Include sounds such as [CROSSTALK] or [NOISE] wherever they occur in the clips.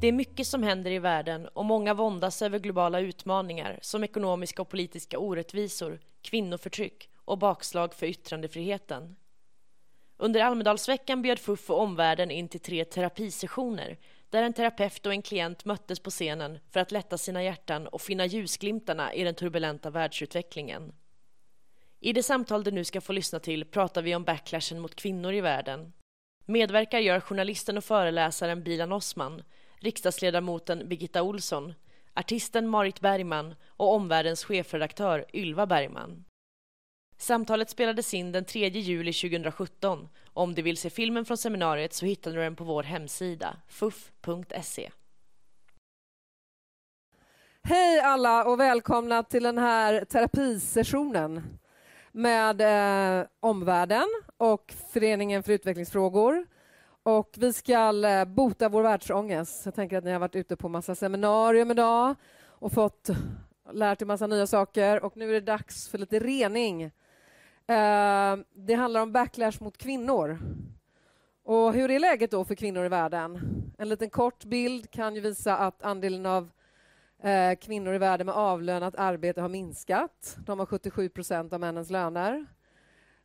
Det är mycket som händer i världen och många våndas över globala utmaningar som ekonomiska och politiska orättvisor, kvinnoförtryck och bakslag för yttrandefriheten. Under Almedalsveckan bjöd FUF och omvärlden in till tre terapisessioner där en terapeut och en klient möttes på scenen för att lätta sina hjärtan och finna ljusglimtarna i den turbulenta världsutvecklingen. I det samtal du nu ska få lyssna till pratar vi om backlashen mot kvinnor i världen. Medverkar gör journalisten och föreläsaren Bilan Osman, riksdagsledamoten Birgitta Olsson, artisten Marit Bergman och omvärldens chefredaktör Ylva Bergman. Samtalet spelades in den 3 juli 2017. Om du vill se filmen från seminariet så hittar du den på vår hemsida, fuff.se. Hej alla och välkomna till den här terapisessionen med eh, omvärlden och Föreningen för utvecklingsfrågor. Och vi ska eh, bota vår världsångest. Jag tänker att ni har varit ute på massa seminarium idag och fått lärt er massa nya saker och nu är det dags för lite rening. Eh, det handlar om backlash mot kvinnor. Och hur är läget då för kvinnor i världen? En liten kort bild kan ju visa att andelen av Eh, kvinnor i världen med avlönat arbete har minskat. De har 77 procent av männens löner.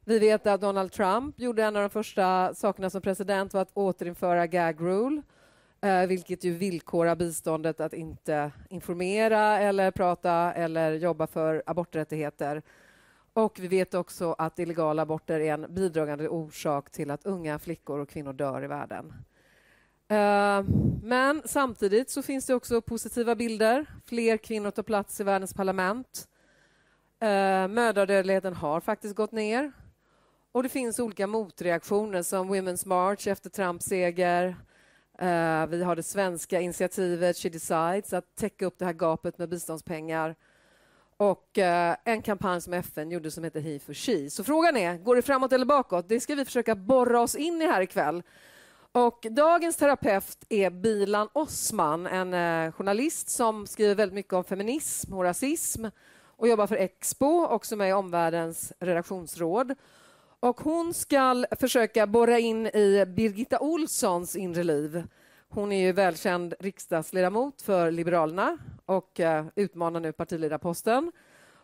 Vi vet att Donald Trump gjorde en av de första sakerna som president var att återinföra gag rule, eh, vilket ju villkorar biståndet att inte informera eller prata eller jobba för aborträttigheter. Och vi vet också att illegala aborter är en bidragande orsak till att unga flickor och kvinnor dör i världen. Eh, men samtidigt så finns det också positiva bilder. Fler kvinnor tar plats i världens parlament. Eh, mödradödligheten har faktiskt gått ner. Och det finns olika motreaktioner som Women's March efter Trumps seger. Uh, vi har det svenska initiativet She Decides att täcka upp det här gapet med biståndspengar. Och eh, en kampanj som FN gjorde som heter He for She. Så frågan är, går det framåt eller bakåt? Det ska vi försöka borra oss in i här ikväll. Och dagens terapeut är Bilan Osman, en uh, journalist som skriver väldigt mycket om feminism och rasism och jobbar för Expo, också med i Omvärldens redaktionsråd. Och hon ska försöka borra in i Birgitta Olssons inre liv. Hon är ju välkänd riksdagsledamot för Liberalerna och eh, utmanar nu partiledarposten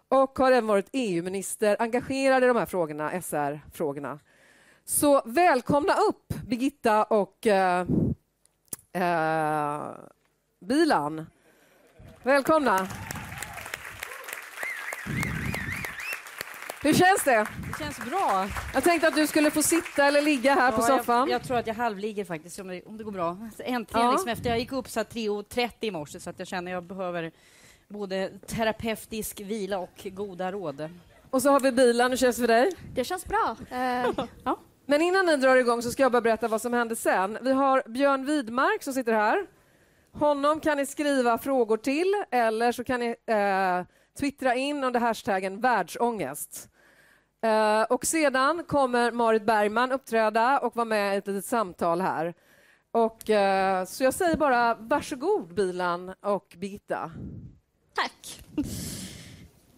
och har även varit EU-minister, engagerad i de här frågorna, SR-frågorna. Så välkomna upp Birgitta och eh, eh, Bilan. Välkomna. Hur känns det? Det känns bra. Jag tänkte att du skulle få sitta eller ligga här ja, på soffan. Jag, jag, tror att jag halvligger faktiskt, om det, om det går bra. Äntligen, ja. liksom, efter jag gick upp 3.30 i morse, så att jag känner att jag behöver både terapeutisk vila och goda råd. Och så har vi bilen. Hur känns det för dig? Det känns bra. Uh, [LAUGHS] ja. Men innan ni drar igång så ska jag bara berätta vad som hände sen. Vi har Björn Widmark som sitter här. Honom kan ni skriva frågor till eller så kan ni eh, twittra in under hashtaggen världsångest. Eh, och sedan kommer Marit Bergman uppträda och vara med i ett litet samtal här. Och, eh, så jag säger bara varsågod Bilan och Birgitta. Tack.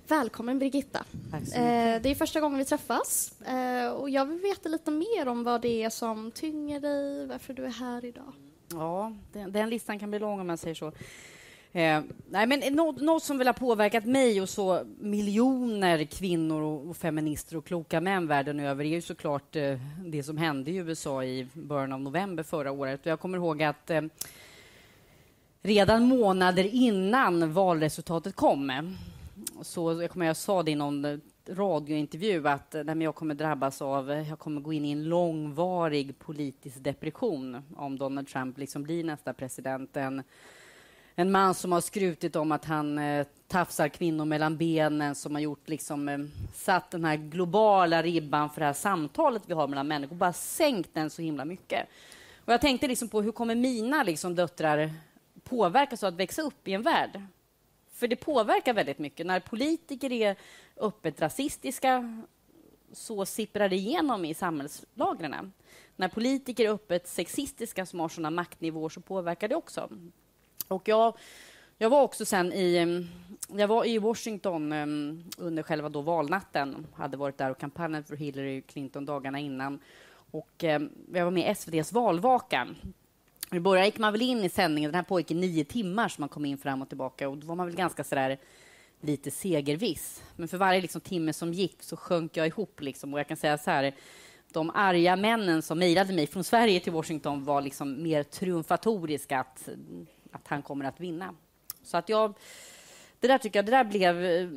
Välkommen Birgitta. Eh, det är första gången vi träffas eh, och jag vill veta lite mer om vad det är som tynger dig, varför du är här idag. Ja, den, den listan kan bli lång om man säger så. Eh, nej, men något, något, som väl har påverkat mig och så miljoner kvinnor och, och feminister och kloka män världen över är ju såklart eh, det som hände i USA i början av november förra året. Jag kommer ihåg att eh, redan månader innan valresultatet kom eh, så jag kommer jag sa det i någon eh, radiointervju att eh, nej, jag kommer drabbas av, jag kommer gå in i en långvarig politisk depression om Donald Trump liksom blir nästa president. En, en man som har skrutit om att han eh, tafsar kvinnor mellan benen, som har gjort liksom, eh, satt den här globala ribban för det här samtalet vi har mellan människor, bara sänkt den så himla mycket. Och jag tänkte liksom på hur kommer mina liksom, döttrar påverkas av att växa upp i en värld för det påverkar väldigt mycket. När politiker är öppet rasistiska så sipprar det igenom i samhällslagren. När politiker är öppet sexistiska som har sådana maktnivåer så påverkar det också. Och jag, jag var också sen i, mm, jag var i Washington mm, under själva då valnatten. hade varit där och kampanjat för Hillary Clinton dagarna innan. Och mm, jag var med i SVTs valvaka I början gick man väl in i sändningen, den här pågick i nio timmar, så man kom in fram och tillbaka. Och då var man väl ganska sådär lite segerviss. Men för varje liksom, timme som gick så sjönk jag ihop. Liksom. Och jag kan säga så här, de arga männen som mejlade mig från Sverige till Washington var liksom mer triumfatoriska att, att han kommer att vinna. Så att jag... Det där tycker jag, det där blev... Eh,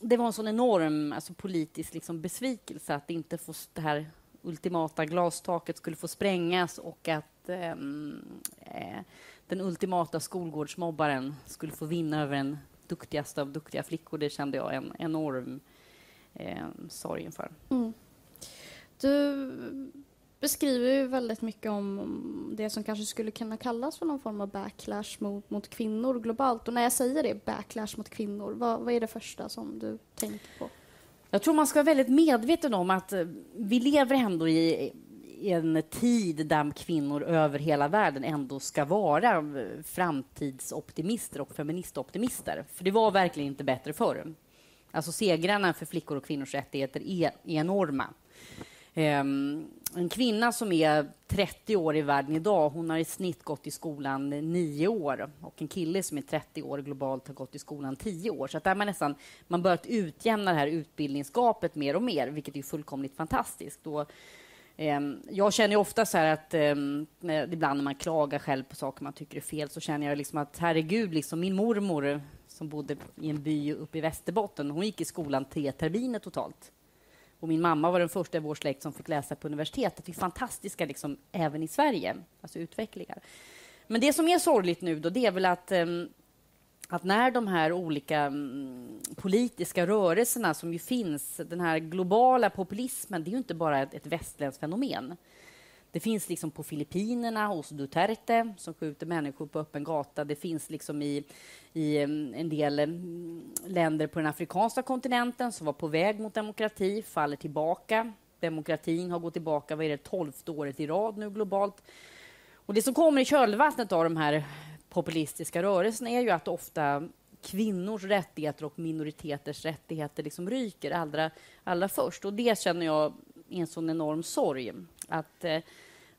det var en sån enorm alltså, politisk liksom, besvikelse att inte få det här ultimata glastaket skulle få sprängas och att ehm, eh, den ultimata skolgårdsmobbaren skulle få vinna över den duktigaste av duktiga flickor. Det kände jag en enorm eh, sorg inför. Mm. Du beskriver ju väldigt mycket om det som kanske skulle kunna kallas för någon form av backlash mot, mot kvinnor globalt. Och när jag säger det, backlash mot kvinnor, vad, vad är det första som du tänker på? Jag tror man ska vara väldigt medveten om att eh, vi lever ändå i en tid där kvinnor över hela världen ändå ska vara eh, framtidsoptimister och feministoptimister. För det var verkligen inte bättre förr. Alltså segrarna för flickor och kvinnors rättigheter är enorma. Ehm, en kvinna som är 30 år i världen idag, hon har i snitt gått i skolan nio år. Och en kille som är 30 år globalt har gått i skolan tio år. Så att där man nästan man börjat utjämna det här utbildningsgapet mer och mer, vilket är fullkomligt fantastiskt. Och, eh, jag känner ofta så här att eh, ibland när man klagar själv på saker man tycker är fel så känner jag liksom att herregud, liksom min mormor som bodde i en by uppe i Västerbotten, hon gick i skolan tre terminer totalt. Och min mamma var den första i vår släkt som fick läsa på universitetet. Det är fantastiska liksom, även i Sverige, alltså utvecklingar. Men det som är sorgligt nu då, det är väl att, um, att när de här olika um, politiska rörelserna som ju finns, den här globala populismen, det är ju inte bara ett, ett västländskt fenomen. Det finns liksom på Filippinerna hos Duterte som skjuter människor på öppen gata. Det finns liksom i, i en del länder på den afrikanska kontinenten som var på väg mot demokrati, faller tillbaka. Demokratin har gått tillbaka, vad är det, tolfte året i rad nu globalt. Och det som kommer i kölvattnet av de här populistiska rörelserna är ju att ofta kvinnors rättigheter och minoriteters rättigheter liksom ryker allra, allra först. Och det känner jag i en sån enorm sorg. Att eh,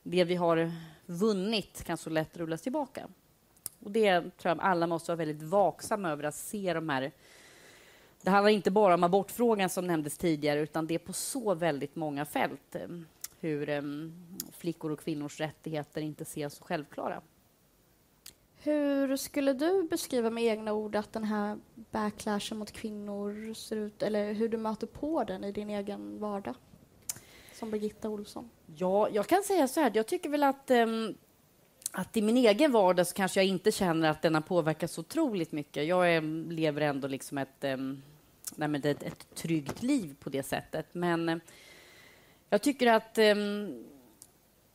det vi har vunnit kan så lätt rullas tillbaka. Och det tror jag alla måste vara väldigt vaksamma över att se de här det handlar inte bara om abortfrågan som nämndes tidigare, utan det är på så väldigt många fält eh, hur eh, flickor och kvinnors rättigheter inte ses så självklara. Hur skulle du beskriva med egna ord att den här backlashen mot kvinnor ser ut, eller hur du möter på den i din egen vardag? Som Birgitta Olsson. Ja, jag kan säga så här, jag tycker väl att um, att i min egen vardag så kanske jag inte känner att den har påverkat så otroligt mycket. Jag är, lever ändå liksom ett, um, nej, ett, ett tryggt liv på det sättet. Men um, jag tycker att um,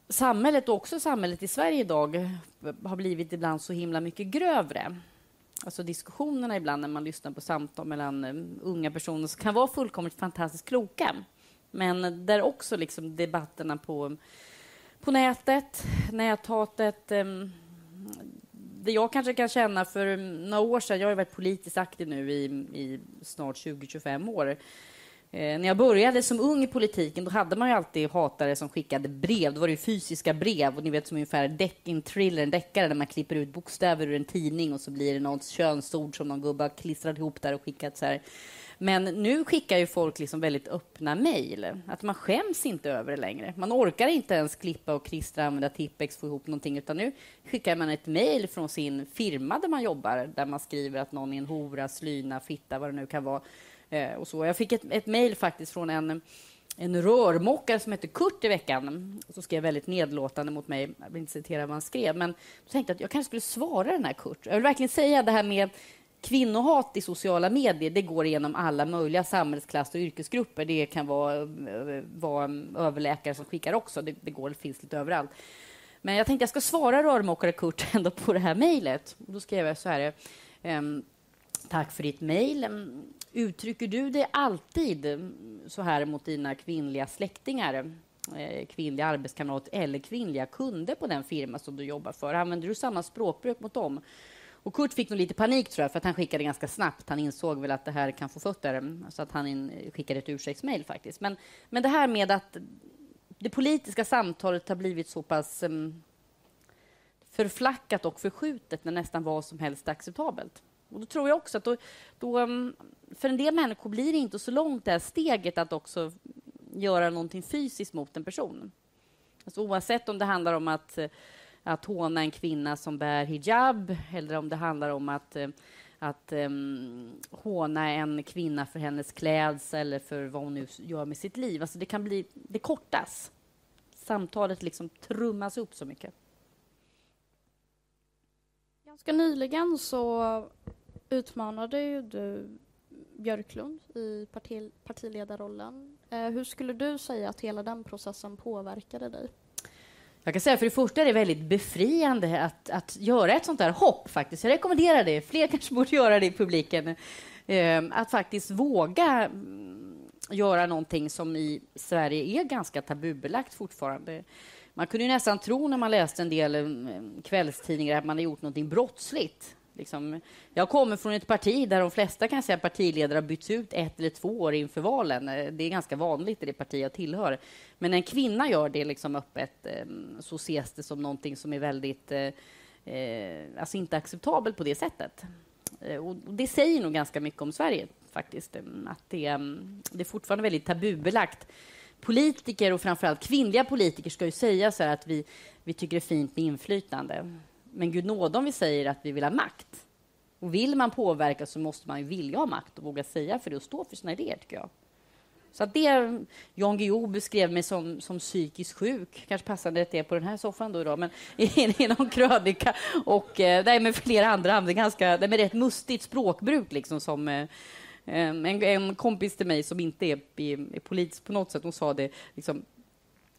samhället, och också samhället i Sverige idag, har blivit ibland så himla mycket grövre. Alltså diskussionerna ibland när man lyssnar på samtal mellan unga personer som kan vara fullkomligt fantastiskt kloka. Men där också liksom debatterna på på nätet, näthatet. Ehm, det jag kanske kan känna för några år sedan, jag har varit politiskt aktiv nu i, i snart 20-25 år. Eh, när jag började som ung i politiken då hade man ju alltid hatare som skickade brev. Då var det fysiska brev, och ni vet som ungefär deck, en thriller, en deckare, där man klipper ut bokstäver ur en tidning och så blir det något könsord som någon gubbe har klistrat ihop där och skickat så här men nu skickar ju folk liksom väldigt öppna mejl. Att man skäms inte över det längre. Man orkar inte ens klippa och klistra, använda Tippex, få ihop någonting, utan nu skickar man ett mejl från sin firma där man jobbar, där man skriver att någon är en hora, slyna, fitta, vad det nu kan vara. Eh, och så. Jag fick ett, ett mejl faktiskt från en en rörmokare som hette Kurt i veckan. Så skrev väldigt nedlåtande mot mig. Jag vill inte citera vad han skrev, men jag tänkte att jag kanske skulle svara den här Kurt. Jag vill verkligen säga det här med Kvinnohat i sociala medier det går igenom alla möjliga samhällsklasser och yrkesgrupper. Det kan vara, eh, vara överläkare som skickar också. Det, det går, det finns lite överallt. Men jag tänkte jag ska svara rörmokare Kurt [LAUGHS] ändå på det här mejlet. Då skrev jag så här. Ehm, Tack för ditt mejl. Ehm, uttrycker du dig alltid så här mot dina kvinnliga släktingar, eh, kvinnliga arbetskamrater eller kvinnliga kunder på den firma som du jobbar för? Använder du samma språkbruk mot dem? Och Kurt fick nog lite panik tror jag, för att han skickade ganska snabbt. Han insåg väl att det här kan få fötter, så att han in, skickade ett ursäktsmejl faktiskt. Men, men det här med att det politiska samtalet har blivit så pass... Um, förflackat och förskjutet när nästan vad som helst är acceptabelt. Och då tror jag också att då, då, mm, för en del människor blir det inte så långt det här steget att också göra någonting fysiskt mot en person. Alltså oavsett om det handlar om att, eh, att håna en kvinna som bär hijab eller om det handlar om att, eh, att um, håna en kvinna för hennes klädsel eller för vad hon nu gör med sitt liv. Alltså det kan bli, det kortas. Samtalet liksom trummas upp så mycket. Ganska nyligen så utmanade ju du Björklund i partiledarrollen. Eh, hur skulle du säga att hela den processen påverkade dig? Jag kan säga för det första är det väldigt befriande att, att göra ett sånt där hopp faktiskt. Jag rekommenderar det. Fler kanske borde göra det i publiken. Ehm, att faktiskt våga mm, göra någonting som i Sverige är ganska tabubelagt fortfarande. Man kunde nästan tro när man läste en del mm, kvällstidningar att man hade gjort någonting brottsligt. Liksom, jag kommer från ett parti där de flesta kan säga partiledare har bytts ut ett eller två år inför valen. Eh, det är ganska vanligt i det parti jag tillhör. Men när en kvinna gör det liksom öppet ehm, så ses det som någonting som är väldigt eh, eh alltså inte acceptabelt på det sättet. Eh, och det säger nog ganska mycket om Sverige, faktiskt. Ehm, att det, ehm, det är fortfarande väldigt tabubelagt. Politiker, och framförallt kvinnliga politiker, ska ju säga så att vi, vi tycker det är fint med inflytande. Men Gud nåde om vi säger att vi vill ha makt. Och vill man påverka så måste man ju vilja ha makt och våga säga för det och stå för sina idéer, tycker jag. Så att det Jan Guillou beskrev mig som, som psykiskt sjuk, kanske passande att det är på den här soffan då idag, men [LAUGHS] i, i någon krönika och eh, nej, med flera andra, det är ganska, det är rätt mustigt språkbruk liksom som eh, eh, en, en kompis till mig som inte är, är, är politisk på något sätt, hon sa det liksom,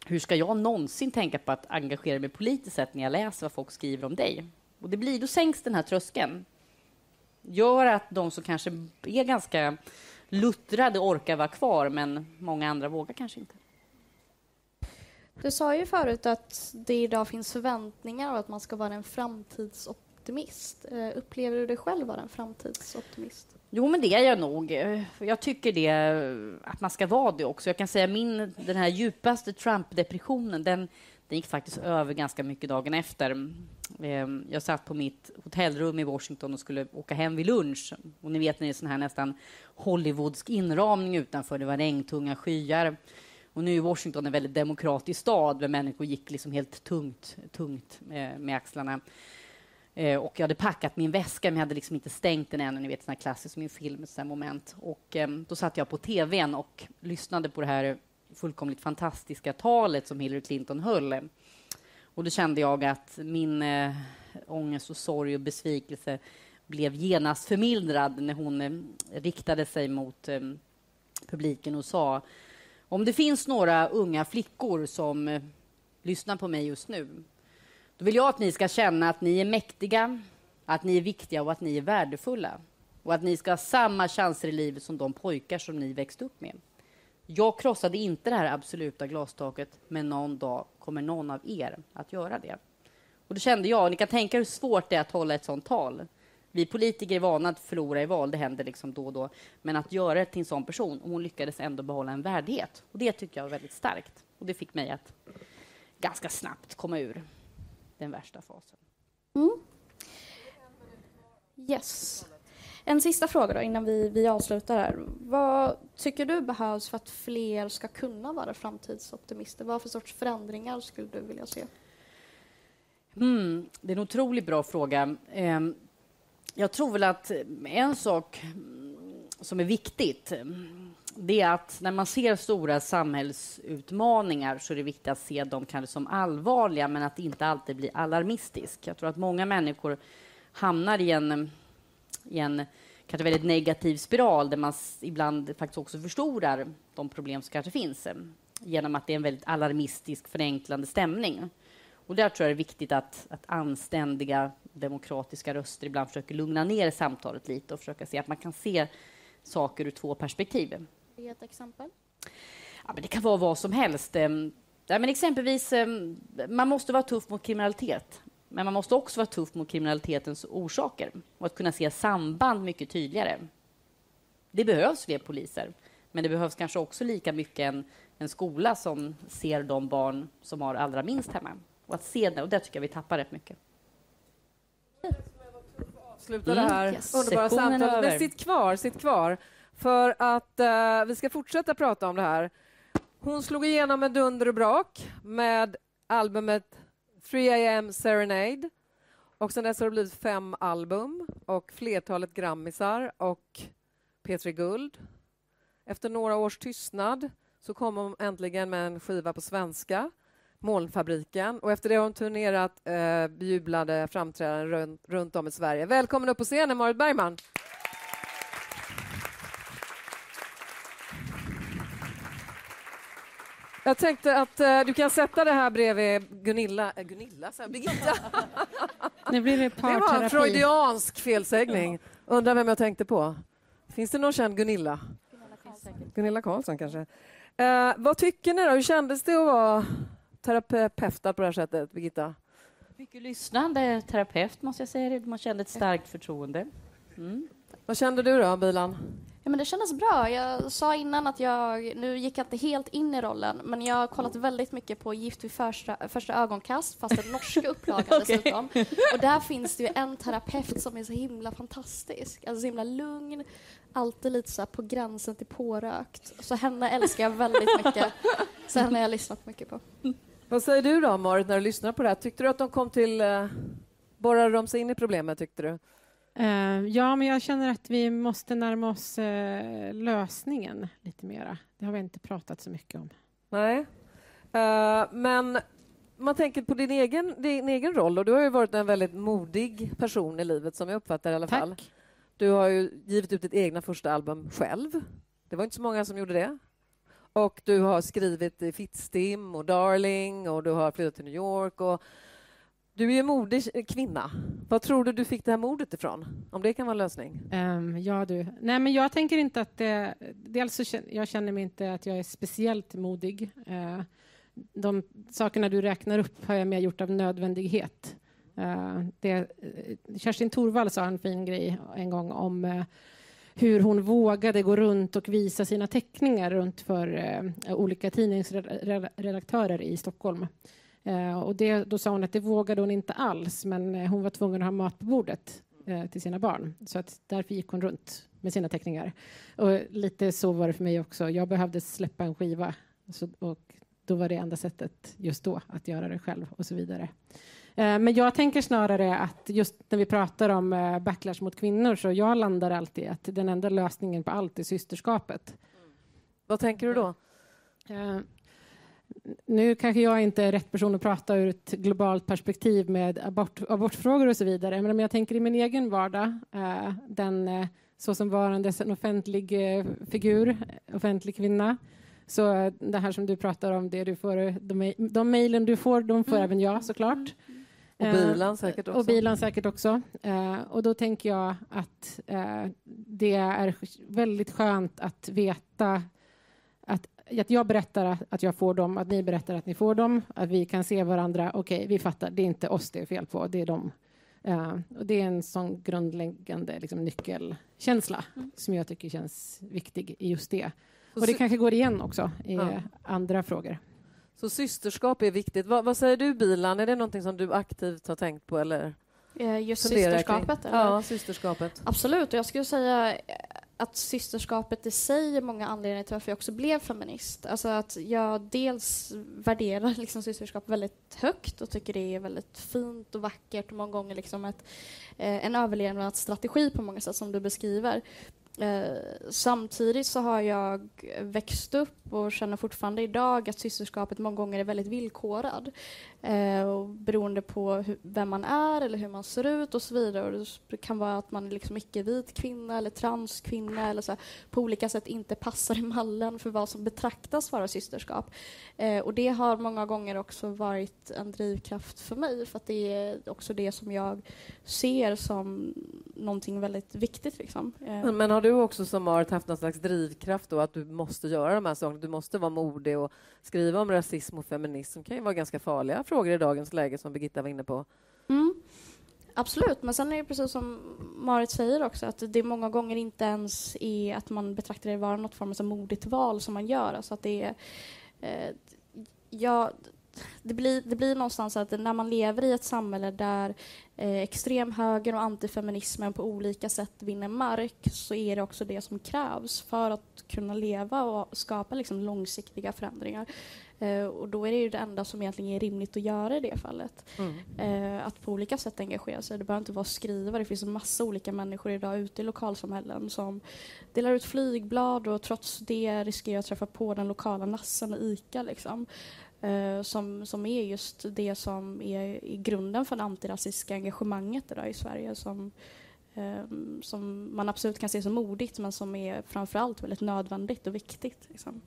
hur ska jag någonsin tänka på att engagera mig politiskt sett när jag läser vad folk skriver om dig? Och det blir, då sänks den här tröskeln. Gör att de som kanske är ganska luttrade orkar vara kvar, men många andra vågar kanske inte. Du sa ju förut att det idag finns förväntningar och att man ska vara en framtidsoptimist. Eh, upplever du dig själv vara en framtidsoptimist? Jo, men det är jag nog. Jag tycker det, att man ska vara det också. Jag kan säga min, den här djupaste Trump-depressionen, den, den gick faktiskt över ganska mycket dagen efter. Ehm, jag satt på mitt hotellrum i Washington och skulle åka hem vid lunch. Och ni vet, när det är sån här nästan Hollywoodsk inramning utanför. Det var regntunga skyar. Och nu är Washington en väldigt demokratisk stad där människor gick liksom helt tungt, tungt med, med axlarna. Eh, och jag hade packat min väska, men jag hade liksom inte stängt den än. Ni vet, såna klassiskt som i en film, ett moment. Och eh, då satt jag på tvn och lyssnade på det här fullkomligt fantastiska talet som Hillary Clinton höll. Och då kände jag att min eh, ångest och sorg och besvikelse blev genast förmildrad när hon eh, riktade sig mot eh, publiken och sa om det finns några unga flickor som eh, lyssnar på mig just nu då vill jag att ni ska känna att ni är mäktiga, att ni är viktiga och att ni är värdefulla. Och att ni ska ha samma chanser i livet som de pojkar som ni växte upp med. Jag krossade inte det här absoluta glastaket, men någon dag kommer någon av er att göra det. Och då kände jag, ni kan tänka hur svårt det är att hålla ett sånt tal. Vi politiker är vana att förlora i val, det händer liksom då och då. Men att göra det till en sån person, och hon lyckades ändå behålla en värdighet. Och det tycker jag var väldigt starkt. Och det fick mig att ganska snabbt komma ur den värsta fasen. Mm. Yes. En sista fråga då, innan vi, vi avslutar här. Vad tycker du behövs för att fler ska kunna vara framtidsoptimister? Vad för sorts förändringar skulle du vilja se? Mm, det är en otroligt bra fråga. Ehm, jag tror väl att en sak som är viktigt det är att när man ser stora samhällsutmaningar så är det viktigt att se dem kanske som allvarliga, men att inte alltid bli alarmistisk. Jag tror att många människor hamnar i en, i en kanske väldigt negativ spiral där man ibland faktiskt också förstorar de problem som kanske finns genom att det är en väldigt alarmistisk, förenklande stämning. Och där tror jag det är viktigt att, att anständiga demokratiska röster ibland försöker lugna ner samtalet lite och försöka se att man kan se saker ur två perspektiv. Ge ett exempel. Ja, men det kan vara vad som helst. Ehm, ja, men exempelvis, ehm, man måste vara tuff mot kriminalitet. Men man måste också vara tuff mot kriminalitetens orsaker och att kunna se samband mycket tydligare. Det behövs fler poliser, men det behövs kanske också lika mycket en, en skola som ser de barn som har allra minst hemma. Och att se det, och där tycker jag vi tappar rätt mycket. Avsluta mm. det här yes. underbara samtalet. Men sitt kvar, sitt kvar. För att uh, vi ska fortsätta prata om det här. Hon slog igenom med dunder och brak med albumet 3am Serenade. Och sen dess har det blivit fem album och flertalet grammisar och P3 Guld. Efter några års tystnad så kom hon äntligen med en skiva på svenska, Molnfabriken. Och efter det har hon turnerat eh, bejublade framträdanden runt, runt om i Sverige. Välkommen upp på scenen, Marit Bergman. Jag tänkte att uh, du kan sätta det här bredvid Gunilla, äh, Gunilla så Birgitta. [LAUGHS] Nu blir det, det var en freudiansk felsägning. Undrar vem jag tänkte på. Finns det någon känd Gunilla? Gunilla Karlsson kanske. Uh, vad tycker ni då? Hur kändes det att vara terapeutad på det här sättet, Birgitta? Mycket lyssnande terapeut, måste jag säga. Man kände ett starkt förtroende. Mm. Vad kände du då, Bilan? Ja, men det kändes bra. Jag sa innan att jag, nu gick jag inte helt in i rollen, men jag har kollat väldigt mycket på Gift vid första, första ögonkast, fast den norska [LAUGHS] upplagan okay. dessutom. Och där finns det ju en terapeut som är så himla fantastisk, alltså så himla lugn, alltid lite så på gränsen till pårökt. Så henne älskar jag väldigt mycket. Så henne har jag lyssnat mycket på. Vad säger du då, Marit, när du lyssnar på det här? Tyckte du att de kom till... Uh, borrade de sig in i problemet, tyckte du? Uh, ja, men jag känner att vi måste närma oss uh, lösningen lite mera. Det har vi inte pratat så mycket om. Nej. Uh, men man tänker på din egen, din egen roll och du har ju varit en väldigt modig person i livet som jag uppfattar i alla Tack. fall. Du har ju givit ut ditt egna första album själv. Det var inte så många som gjorde det. Och du har skrivit i Fittstim och Darling och du har flyttat till New York. Och du är en modig kvinna. Vad tror du du fick det här modet ifrån? Om det kan vara en lösning? Um, ja, du. Nej, men jag tänker inte att det... Dels så känner, jag känner mig inte att jag är speciellt modig. Uh, de sakerna du räknar upp har jag mer gjort av nödvändighet. Uh, det, eh, Kerstin Thorvall sa en fin grej en gång om uh, hur hon vågade gå runt och visa sina teckningar runt för eh, olika tidningsredaktörer i Stockholm. Eh, och det, då sa hon att det vågade hon inte alls, men eh, hon var tvungen att ha mat på bordet eh, till sina barn. Så att därför gick hon runt med sina teckningar. Och lite så var det för mig också. Jag behövde släppa en skiva så, och då var det enda sättet just då att göra det själv och så vidare. Men jag tänker snarare att just när vi pratar om backlash mot kvinnor så jag landar alltid att den enda lösningen på allt är systerskapet. Mm. Vad tänker du då? nu kanske jag inte är rätt person att prata ur ett globalt perspektiv med abort, abortfrågor och så vidare, men om jag tänker i min egen vardag, eh, den eh, så som varandes en offentlig eh, figur, offentlig kvinna, så det här som du pratar om, det du får, de, de mejlen du får, de får mm. även jag såklart. Och bilan säkert också. Och bilan säkert också. Och då tänker jag att uh, det är väldigt skönt att veta att att jag berättar att jag får dem, att ni berättar att ni får dem, att vi kan se varandra. Okej, okay, vi fattar, det är inte oss det är fel på, det är dem. Och det är en sån grundläggande liksom, nyckelkänsla mm. som jag tycker känns viktig i just det. Och det kanske går igen också i ja. andra frågor. Så systerskap är viktigt. Va, vad säger du, Bilan? Är det någonting som du aktivt har tänkt på? Eller? Eh, just systerskapet? Eller? Ja, systerskapet. Absolut. Jag skulle säga att systerskapet i sig är många anledningar till varför jag också blev feminist. Alltså att jag dels värderar liksom systerskap väldigt högt och tycker det är väldigt fint och vackert och många gånger liksom ett, eh, en överlevnadsstrategi på många sätt som du beskriver. Eh, samtidigt så har jag växt upp och känner fortfarande idag att systerskapet många gånger är väldigt villkorad. Eh, och beroende på hur, vem man är eller hur man ser ut och så vidare. Och det kan vara att man är liksom icke-vit kvinna eller transkvinna eller så här, på olika sätt inte passar i mallen för vad som betraktas vara systerskap. Eh, och det har många gånger också varit en drivkraft för mig för att det är också det som jag ser som någonting väldigt viktigt. Liksom. Eh. Men har du också som Marit haft någon slags drivkraft då att du måste göra de här sakerna? Du måste vara modig och skriva om rasism och feminism kan ju vara ganska farliga frågor i dagens läge som Birgitta var inne på. Mm. Absolut, men sen är det precis som Marit säger också att det många gånger inte ens är att man betraktar det vara något form av modigt val som man gör. Alltså att det är, eh, ja, det, blir, det blir någonstans att när man lever i ett samhälle där eh, extremhögern och antifeminismen på olika sätt vinner mark så är det också det som krävs för att kunna leva och skapa liksom, långsiktiga förändringar. Eh, och då är det ju det enda som egentligen är rimligt att göra i det fallet. Mm. Eh, att på olika sätt engagera sig. Det behöver inte vara skriva. Det finns en massa olika människor idag ute i lokalsamhällen som delar ut flygblad och trots det riskerar att träffa på den lokala nassen och ICA. Liksom. Uh, som, som är just det som är i grunden för det antirasistiska engagemanget idag i Sverige som, um, som man absolut kan se som modigt men som är framförallt väldigt nödvändigt och viktigt. Liksom.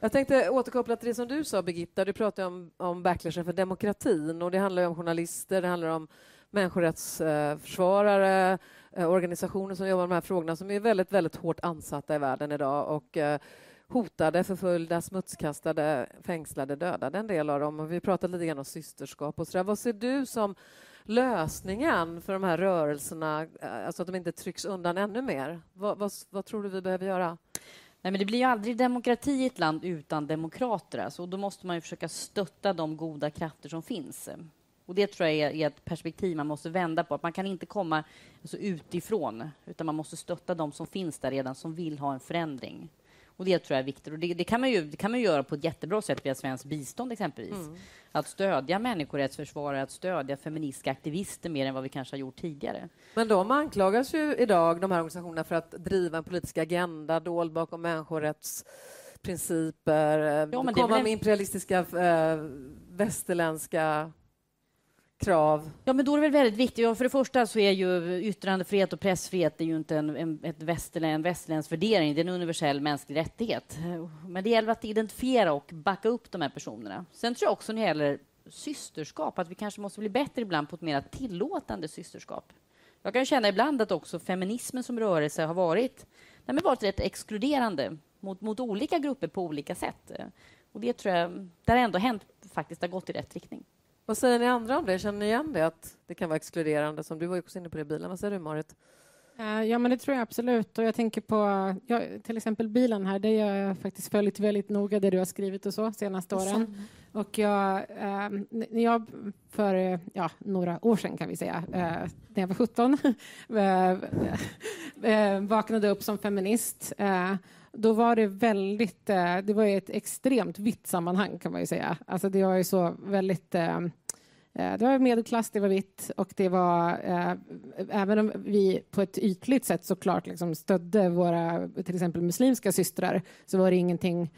Jag tänkte återkoppla till det som du sa, Birgitta. Du pratade om, om backlashen för demokratin och det handlar om journalister, det handlar om människorättsförsvarare, eh, organisationer som jobbar med de här frågorna som är väldigt, väldigt hårt ansatta i världen idag och eh, hotade, förföljda, smutskastade, fängslade, dödade, en del av dem. Och vi pratade lite grann om systerskap och så där. Vad ser du som lösningen för de här rörelserna, alltså att de inte trycks undan ännu mer? Vad, vad, vad tror du vi behöver göra? Nej, men det blir ju aldrig demokrati i ett land utan demokrater. Alltså, och då måste man ju försöka stötta de goda krafter som finns. Och Det tror jag är, ett perspektiv man måste vända på. Att man kan inte komma alltså, utifrån, utan man måste stötta de som finns där redan, som vill ha en förändring. Och Det tror jag är viktigt. Och det, det, kan man ju, det kan man göra på ett jättebra sätt via svenskt bistånd exempelvis. Mm. Att stödja människorättsförsvarare, att stödja feministiska aktivister mer än vad vi kanske har gjort tidigare. Men de anklagas ju idag, de här organisationerna, för att driva en politisk agenda dold bakom människorättsprinciper, ja, komma med imperialistiska äh, västerländska krav. Ja, men då är det väl väldigt viktigt. Ja, för det första så är ju yttrandefrihet och pressfrihet är ju inte en, en, ett västerlän, en västerländsk värdering, det är en universell mänsklig rättighet. Men det gäller att identifiera och backa upp de här personerna. Sen tror jag också när det gäller systerskap, att vi kanske måste bli bättre ibland på ett mer tillåtande systerskap. Jag kan känna ibland att också feminismen som rörelse har varit, nej, varit rätt exkluderande mot, mot olika grupper på olika sätt. Och det tror jag, det har ändå hänt faktiskt har gått i rätt riktning. Vad säger ni andra om det? Känner ni igen det, att det kan vara exkluderande? Som du var också inne på det i bilen. Vad säger du, Marit? Eh, ja, men det tror jag absolut. Och jag tänker på ja, till exempel bilen här. Det har jag faktiskt följt väldigt noga, det du har skrivit och så, senaste åren. Och jag, eh, när jag för ja, några år sedan, kan vi säga, eh, när jag var 17, [LAUGHS] eh, eh, vaknade upp som feminist eh, då var det väldigt, eh, det var ett extremt vitt sammanhang kan man ju säga. Alltså det var ju så väldigt eh, eh, det var medelklass, det var vitt och det var, även om vi på ett ytligt sätt såklart liksom stödde våra till exempel muslimska systrar så var det ingenting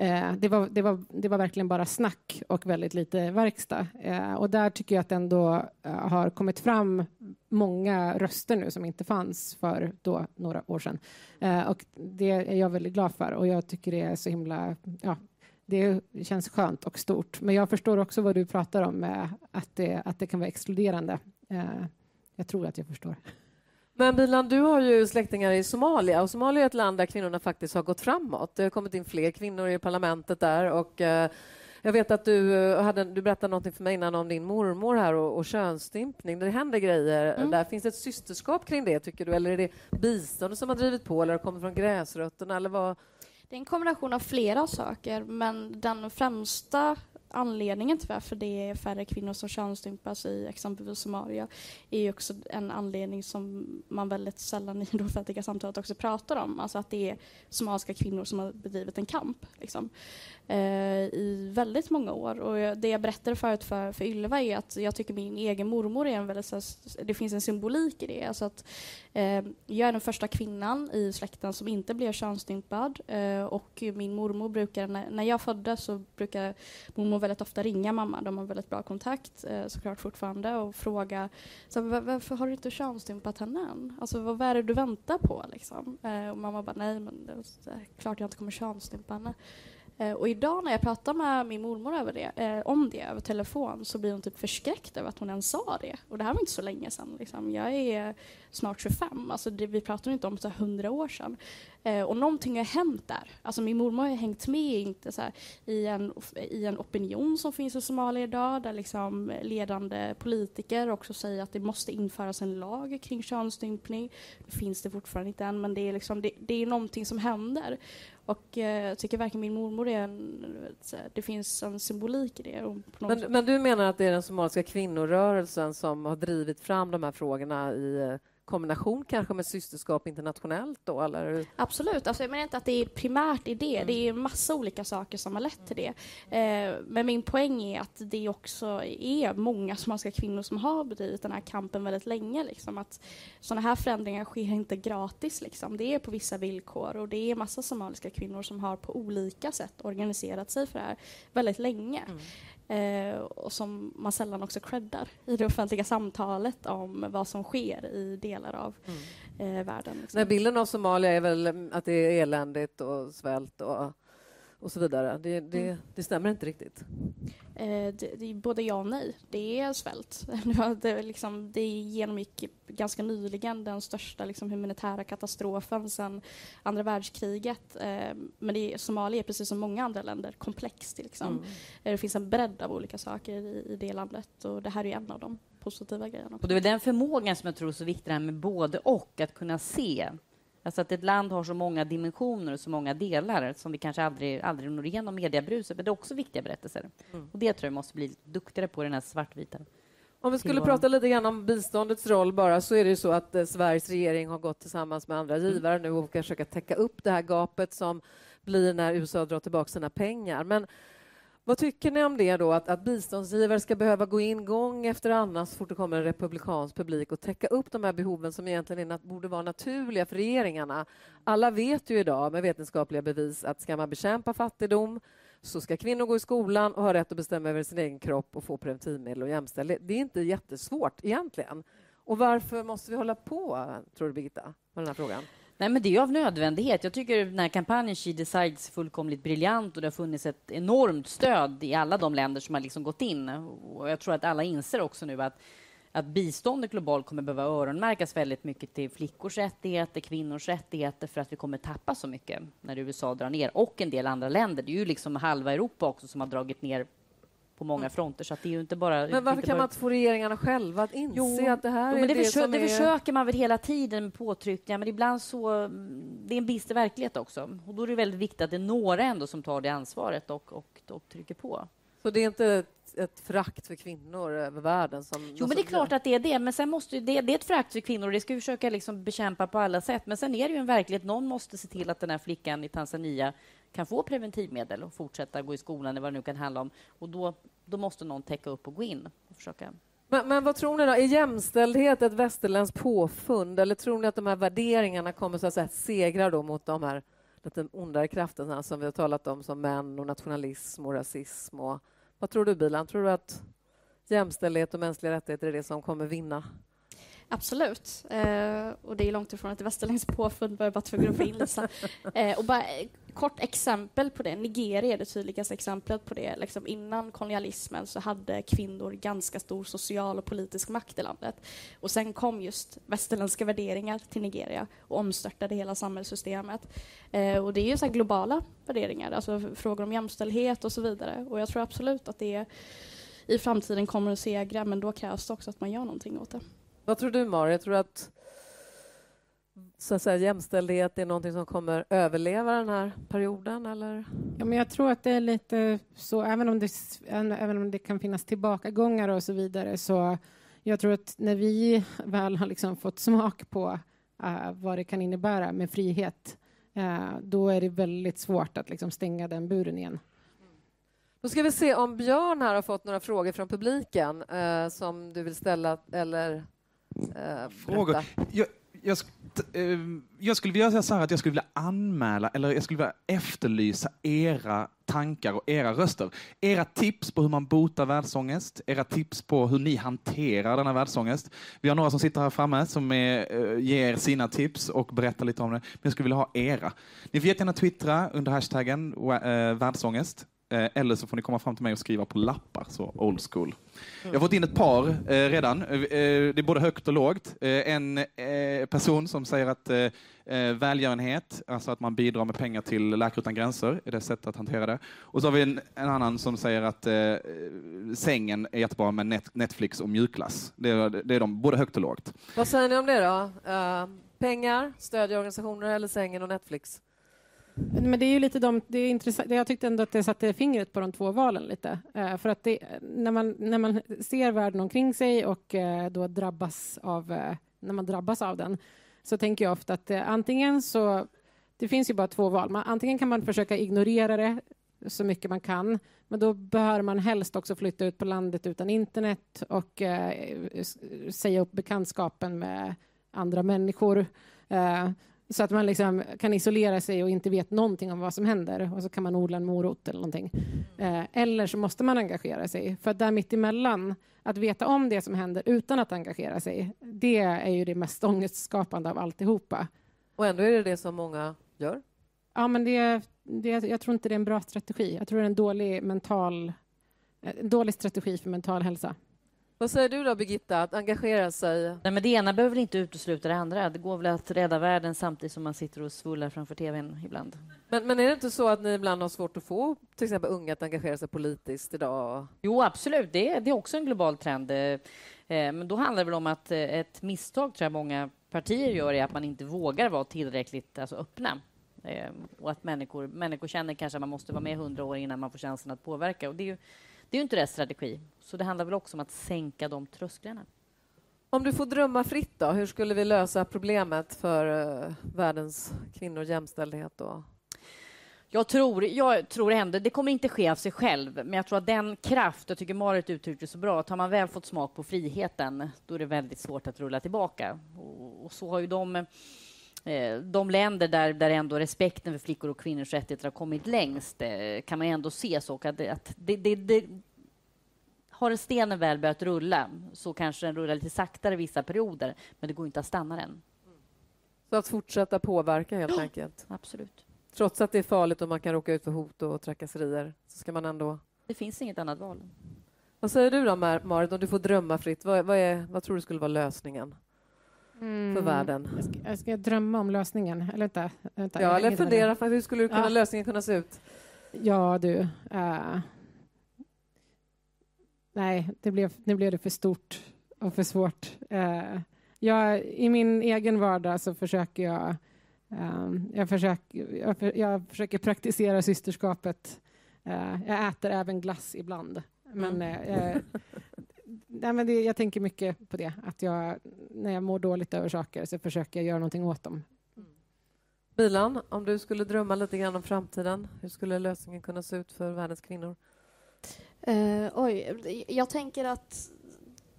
Eh, det, var, det, var, det var verkligen bara snack och väldigt lite verkstad. Eh, och där tycker jag att det ändå eh, har kommit fram många röster nu som inte fanns för då några år sedan. Eh, och det är jag väldigt glad för och jag tycker det är så himla... Ja, det känns skönt och stort. Men jag förstår också vad du pratar om, att det, att det kan vara exkluderande. Eh, jag tror att jag förstår. Men Bilan, du har ju släktingar i Somalia och Somalia är ett land där kvinnorna faktiskt har gått framåt. Det har kommit in fler kvinnor i parlamentet där och eh, jag vet att du, eh, hade, du berättade något för mig innan om din mormor här och, och könsstympning. Det händer grejer mm. där. Finns det ett systerskap kring det, tycker du? Eller är det biståndet som har drivit på eller har kommit från gräsrötterna? Eller vad? Det är en kombination av flera saker, men den främsta anledningen till varför det är färre kvinnor som könsstympas i exempelvis Somalia är ju också en anledning som man väldigt sällan i det offentliga samtalet också pratar om. Alltså att det är somaliska kvinnor som har bedrivit en kamp liksom, eh, i väldigt många år. Och det jag berättade förut för, för Ylva är att jag tycker min egen mormor är en väldigt... Det finns en symbolik i det. Alltså att, Eh, jag är den första kvinnan i släkten som inte blev könsstympad eh, och min mormor brukar, när, jag föddes så brukar mormor väldigt ofta ringa mamma, de har väldigt bra kontakt eh, såklart fortfarande och fråga så, varför har du inte könsstympat henne än? Alltså vad, är det du väntar på liksom? Och mamma bara nej men det är klart jag inte kommer könsstympa henne. Eh, och idag när jag pratar med min mormor över det, eh, om det över telefon så blir hon typ förskräckt över att hon ens sa det. Och det här var inte så länge sedan. Liksom. Jag är snart 25, alltså det, vi pratar inte om så 100 år sedan. Eh, och någonting har hänt där. Alltså min mormor har hängt med inte så här, i, en, i en opinion som finns i Somalia idag där liksom ledande politiker också säger att det måste införas en lag kring könsstympning. Det finns det fortfarande inte än, men det är, liksom, det, det är någonting som händer. Och eh, jag eh, tycker verkligen min mormor är en, det finns en symbolik i det. Men, men, du menar att det är den somaliska kvinnorörelsen som har drivit fram de här frågorna i eh, kombination kanske med systerskap internationellt då, eller? Absolut. Alltså, jag menar inte att det är primärt i det. Mm. Det är massa olika saker som har lett till det. Eh, men min poäng är att det också är många somaliska kvinnor som har bedrivit den här kampen väldigt länge. Liksom. Att sådana här förändringar sker inte gratis. Liksom. Det är på vissa villkor och det är massa somaliska kvinnor som har på olika sätt organiserat sig för det här väldigt länge. Eh, och som man sällan också creddar i det offentliga samtalet om vad som sker i delar av mm. eh, världen. Liksom. Nej, bilden av Somalia är väl att det är eländigt och svält och och så vidare. Det, det, mm. det stämmer inte riktigt. Eh, det, det, både ja och nej. Det är svält. [LAUGHS] det, liksom, det genomgick ganska nyligen den största liksom, humanitära katastrofen sedan andra världskriget. Eh, men det, Somalia är precis som många andra länder komplext. Liksom. Mm. Eh, det finns en bredd av olika saker i, i det landet och det här är en av de positiva grejerna. Och det är den förmågan som jag tror är så viktig, det här med både och, att kunna se Alltså att ett land har så många dimensioner och så många delar som vi kanske aldrig, aldrig når igenom mediebruset, men det är också viktiga berättelser. Mm. Och det tror jag måste bli duktigare på, den här svartvita. Om vi skulle prata lite grann om biståndets roll bara, så är det ju så att eh, Sveriges regering har gått tillsammans med andra mm. givare nu och försöka täcka upp det här gapet som blir när USA drar tillbaka sina pengar. Men vad tycker ni om det då, att, att biståndsgivare ska behöva gå in gång efter annan så fort det kommer en republikansk publik och täcka upp de här behoven som egentligen är, borde vara naturliga för regeringarna? Alla vet ju idag med vetenskapliga bevis att ska man bekämpa fattigdom så ska kvinnor gå i skolan och ha rätt att bestämma över sin egen kropp och få preventivmedel och jämställdhet. Det är inte jättesvårt egentligen. Och varför måste vi hålla på, tror du, Birgitta, med den här frågan? Nej, men det är av nödvändighet. Jag tycker den här kampanjen She Decides är fullkomligt briljant och det har funnits ett enormt stöd i alla de länder som har liksom gått in. Och jag tror att alla inser också nu att att biståndet globalt kommer behöva öronmärkas väldigt mycket till flickors rättigheter, kvinnors rättigheter för att vi kommer tappa så mycket när USA drar ner och en del andra länder. Det är ju liksom halva Europa också som har dragit ner på många mm. fronter. Så det är inte bara... Men varför kan bara... man inte få regeringarna själva att inse jo, att det här jo, är det, det som det är... försöker man väl hela tiden med påtryckningar, men ibland så... Det är en bister verklighet också. Och då är det väldigt viktigt att det är några ändå som tar det ansvaret och, och, och trycker på. Så det är inte ett, ett frakt för kvinnor över världen? Som jo, men det är klart att det är det. Men sen måste det, det är ett frakt för kvinnor och det ska vi försöka liksom bekämpa på alla sätt. Men sen är det ju en verklighet. Någon måste se till att den här flickan i Tanzania kan få preventivmedel och fortsätta gå i skolan eller vad det nu kan handla om. Och då, då måste någon täcka upp och gå in och försöka men, men, vad tror ni då? Är jämställdhet ett västerländskt påfund eller tror ni att de här värderingarna kommer så att säga, segra då mot de här lite ondare krafterna som vi har talat om som män och nationalism och rasism? Och, vad tror du, Bilan? Tror du att jämställdhet och mänskliga rättigheter är det som kommer vinna? Absolut. Eh, och det är långt ifrån ett västerländskt påfund, bara tvungen att få in. [LAUGHS] Eh, och bara kort exempel på det. Nigeria är det tydligaste exemplet på det. Liksom innan kolonialismen så hade kvinnor ganska stor social och politisk makt i landet. Och sen kom just västerländska värderingar till Nigeria och omstörtade hela samhällssystemet. Eh, och det är ju så globala värderingar, alltså frågor om jämställdhet och så vidare. Och jag tror absolut att det i framtiden kommer att segra, men då krävs det också att man gör någonting åt det. Vad tror du, Maria? Tror du att så att säga, jämställdhet är någonting som kommer överleva den här perioden? Eller? Ja, men jag tror att det är lite så, även om det, även om det kan finnas tillbakagångar och så vidare, så jag tror att när vi väl har liksom fått smak på uh, vad det kan innebära med frihet, uh, då är det väldigt svårt att liksom stänga den buren igen. Då ska vi se om Björn här har fått några frågor från publiken uh, som du vill ställa eller eh, Frågor. Jag, jag, eh, jag, skulle vilja säga så här att jag skulle vilja anmäla eller jag skulle vilja efterlysa era tankar och era röster. Era tips på hur man botar världsångest, era tips på hur ni hanterar denna världsångest. Vi har några som sitter här framme som är, uh, ger sina tips och berättar lite om det. Men jag skulle vilja ha era. Ni får jättegärna twittra under hashtaggen uh, världsångest. Eh, eller så får ni komma fram till mig och skriva på lappar, så old school. Jag har fått in ett par eh, redan. Eh, det är både högt och lågt. en person som säger att välgörenhet, alltså att man bidrar med pengar till Läkare utan gränser, är det sättet att hantera det. Och så har vi en, en annan som säger att sängen är jättebra med net, Netflix och mjukglass. Det är, det är de, både högt och lågt. Vad säger ni om det då? pengar, stödja organisationer eller sängen och Netflix? Men det är ju lite de, det är intressant. Jag tyckte ändå att det satte fingret på de två valen lite. Eh, för att det, när, man, när man ser världen omkring sig och eh, då drabbas av, eh, när man drabbas av den, så tänker jag ofta att antingen så, det finns ju bara två val. Man, antingen kan man försöka ignorera det så mycket man kan, men då bör man helst också flytta ut på landet utan internet och säga upp bekantskapen med andra människor. Så att man liksom kan isolera sig och inte vet någonting om vad som händer och så kan man odla en morot eller någonting. Eh, eller så måste man engagera sig. För där mittemellan, att veta om det som händer utan att engagera sig, det är ju det mest ångestskapande av alltihopa. Och ändå är det det som många gör? Ja, men det, det, jag tror inte det är en bra strategi. Jag tror det är en dålig mental en dålig strategi för mental hälsa. Vad säger du då, Birgitta, att engagera sig? Nej, men det ena behöver väl inte utesluta det andra. Det går väl att rädda världen samtidigt som man sitter och svullar framför tvn ibland. Men, men är det inte så att ni ibland har svårt att få till exempel unga att engagera sig politiskt idag? Jo, absolut. Det, är, det är också en global trend. Eh, men då handlar det väl om att eh, ett misstag tror jag många partier gör är att man inte vågar vara tillräckligt alltså, öppna. Eh, och att människor, människor känner kanske att man måste vara med hundra år innan man får chansen att påverka. Och det är ju, det är ju inte rätt strategi. Så det handlar väl också om att sänka de trösklarna. Om du får drömma fritt, då, hur skulle vi lösa problemet för uh, världens kvinnor jämställdhet? Då? Jag tror, jag tror ändå, det kommer inte ske av sig själv, men jag tror att den kraft, jag tycker Marit uttryckte det så bra, att har man väl fått smak på friheten, då är det väldigt svårt att rulla tillbaka. Och, och så har ju de, de länder där, där ändå respekten för flickor och kvinnors rättigheter har kommit längst, eh, kan man ändå se så att, att det, det, det, har stenen väl börjat rulla så kanske den rullar lite saktare vissa perioder, men det går inte att stanna den. Så att fortsätta påverka helt ja, enkelt? Absolut. Trots att det är farligt och man kan råka ut för hot och trakasserier så ska man ändå... Det finns inget annat val. Vad säger du då, Marit, om du får drömma fritt? Vad, vad, är, vad tror du skulle vara lösningen mm. för världen? Jag ska, jag ska, drömma om lösningen. Eller vänta. vänta ja, eller fundera. Hur skulle kunna, ja. lösningen kunna se ut? Ja, du. Uh, nej, det blev, nu blev det för stort och för svårt. Uh, jag, I min egen vardag så försöker jag um, jag, försöker, jag, jag, försöker praktisera systerskapet. Uh, jag äter även glass ibland. Men, mm. Nej, men det, jag tänker mycket på det. Att jag, när jag mår dåligt över saker så försöker jag göra någonting åt dem. Bilan, om du skulle drömma lite grann om framtiden, hur skulle lösningen kunna se ut för världens kvinnor? Uh, oj, jag tänker att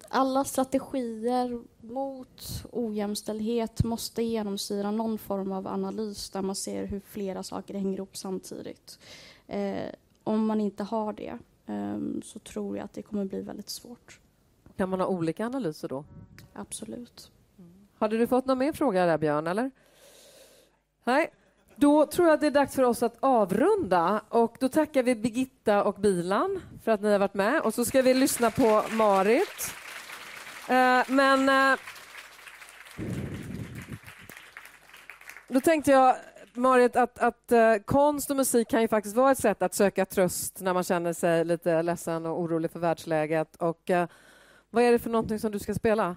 alla strategier mot ojämställdhet måste genomsyra någon form av analys där man ser hur flera saker hänger ihop samtidigt. Uh, om man inte har det um, så tror jag att det kommer bli väldigt svårt. Kan man ha olika analyser då? Absolut. Mm. Hade du fått någon mer fråga där, Björn? Eller? Nej. Då tror jag att det är dags för oss att avrunda. Och Då tackar vi Birgitta och Bilan för att ni har varit med. Och så ska vi lyssna på Marit. Eh, men... Eh, då tänkte jag, Marit, att, att uh, konst och musik kan ju faktiskt vara ett sätt att söka tröst när man känner sig lite ledsen och orolig för världsläget. Och, uh, vad är det för någonting som du ska spela?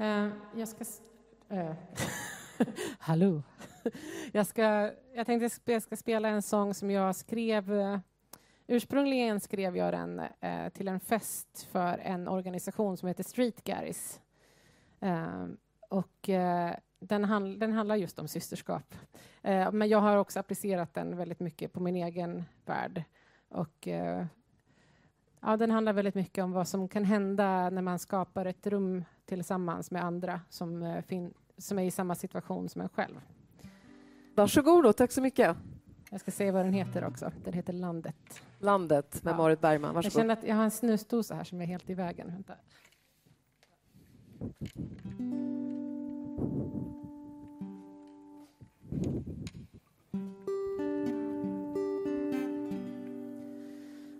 Uh, jag ska... Eh. [LAUGHS] Hallå! jag, ska, jag tänkte jag ska spela en sång som jag skrev... Uh, ursprungligen skrev jag den uh, till en fest för en organisation som heter Street Garris. Uh, och den, handl den, handlar just om systerskap. men jag har också applicerat den väldigt mycket på min egen värld. Och, ja, den handlar väldigt mycket om vad som kan hända när man skapar ett rum tillsammans med andra som, som är i samma situation som en själv. Varsågod då, tack så mycket. Jag ska säga vad den heter också. Den heter Landet. Landet med ja. Marit Bergman. Varsågod. Jag känner att jag har en snusdosa här som är helt i vägen. Vänta.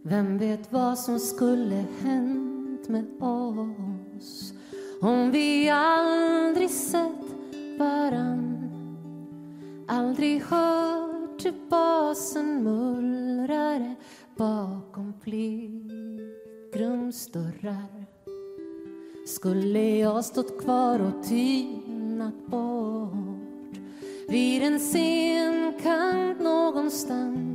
Vem vet vad som skulle hänt med oss om vi aldrig sett varann? Aldrig hört hur basen mullrade bakom pliktrumsdörrar Skulle jag stått kvar och tynat bort vid en scenkant någonstans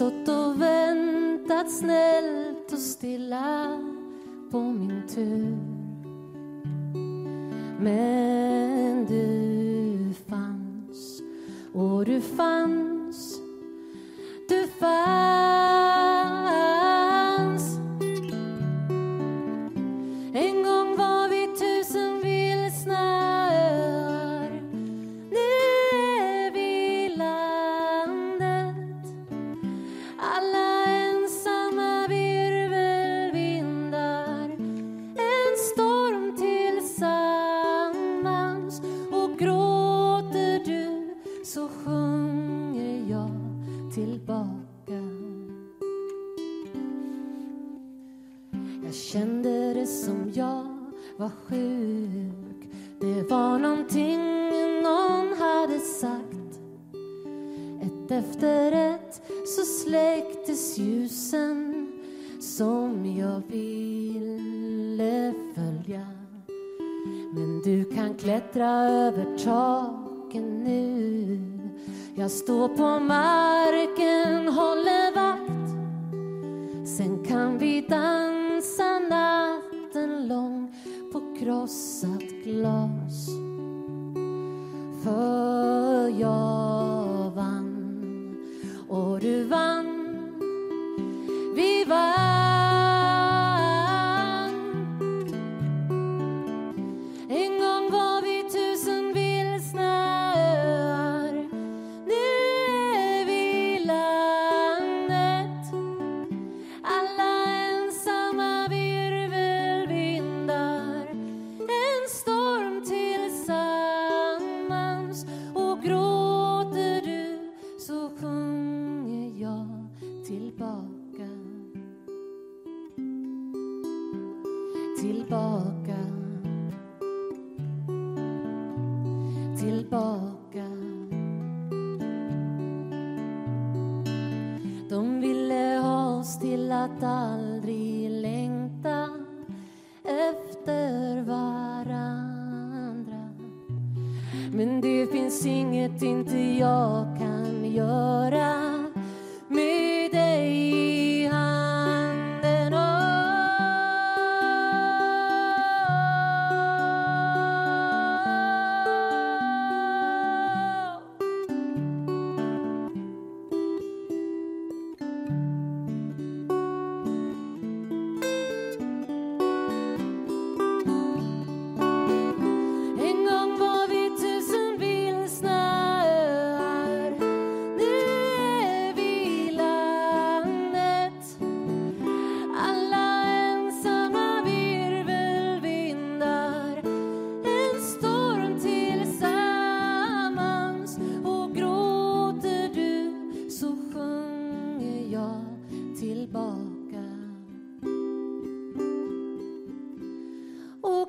stått och väntat snällt och stilla på min tur. Men du fanns och du fanns. Du fanns. Var sjuk. Det var någonting någon hade sagt. Ett efter ett så släcktes ljusen som jag ville följa. Men du kan klättra över taken nu. Jag står på marken,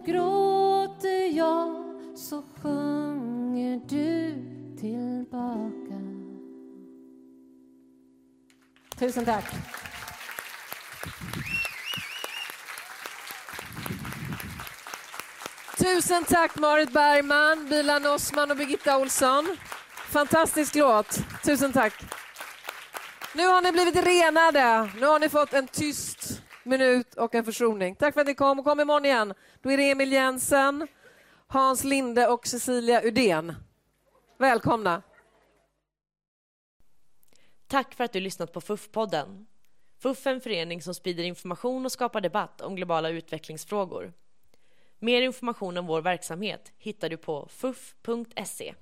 gråter jag så sjunger du tillbaka Tusen tack. Tusen tack Marit Bergman, Bilan Osman och Birgitta Olsson. Fantastisk låt. Tusen tack. Nu har ni blivit renade. Nu har ni fått en tyst minut och en försoning. Tack för att ni kom och kom imorgon igen. Då är det Emil Jensen, Hans Linde och Cecilia Udén. Välkomna. Tack för att du lyssnat på FUF-podden. FUF är en förening som sprider information och skapar debatt om globala utvecklingsfrågor. Mer information om vår verksamhet hittar du på fuf.se.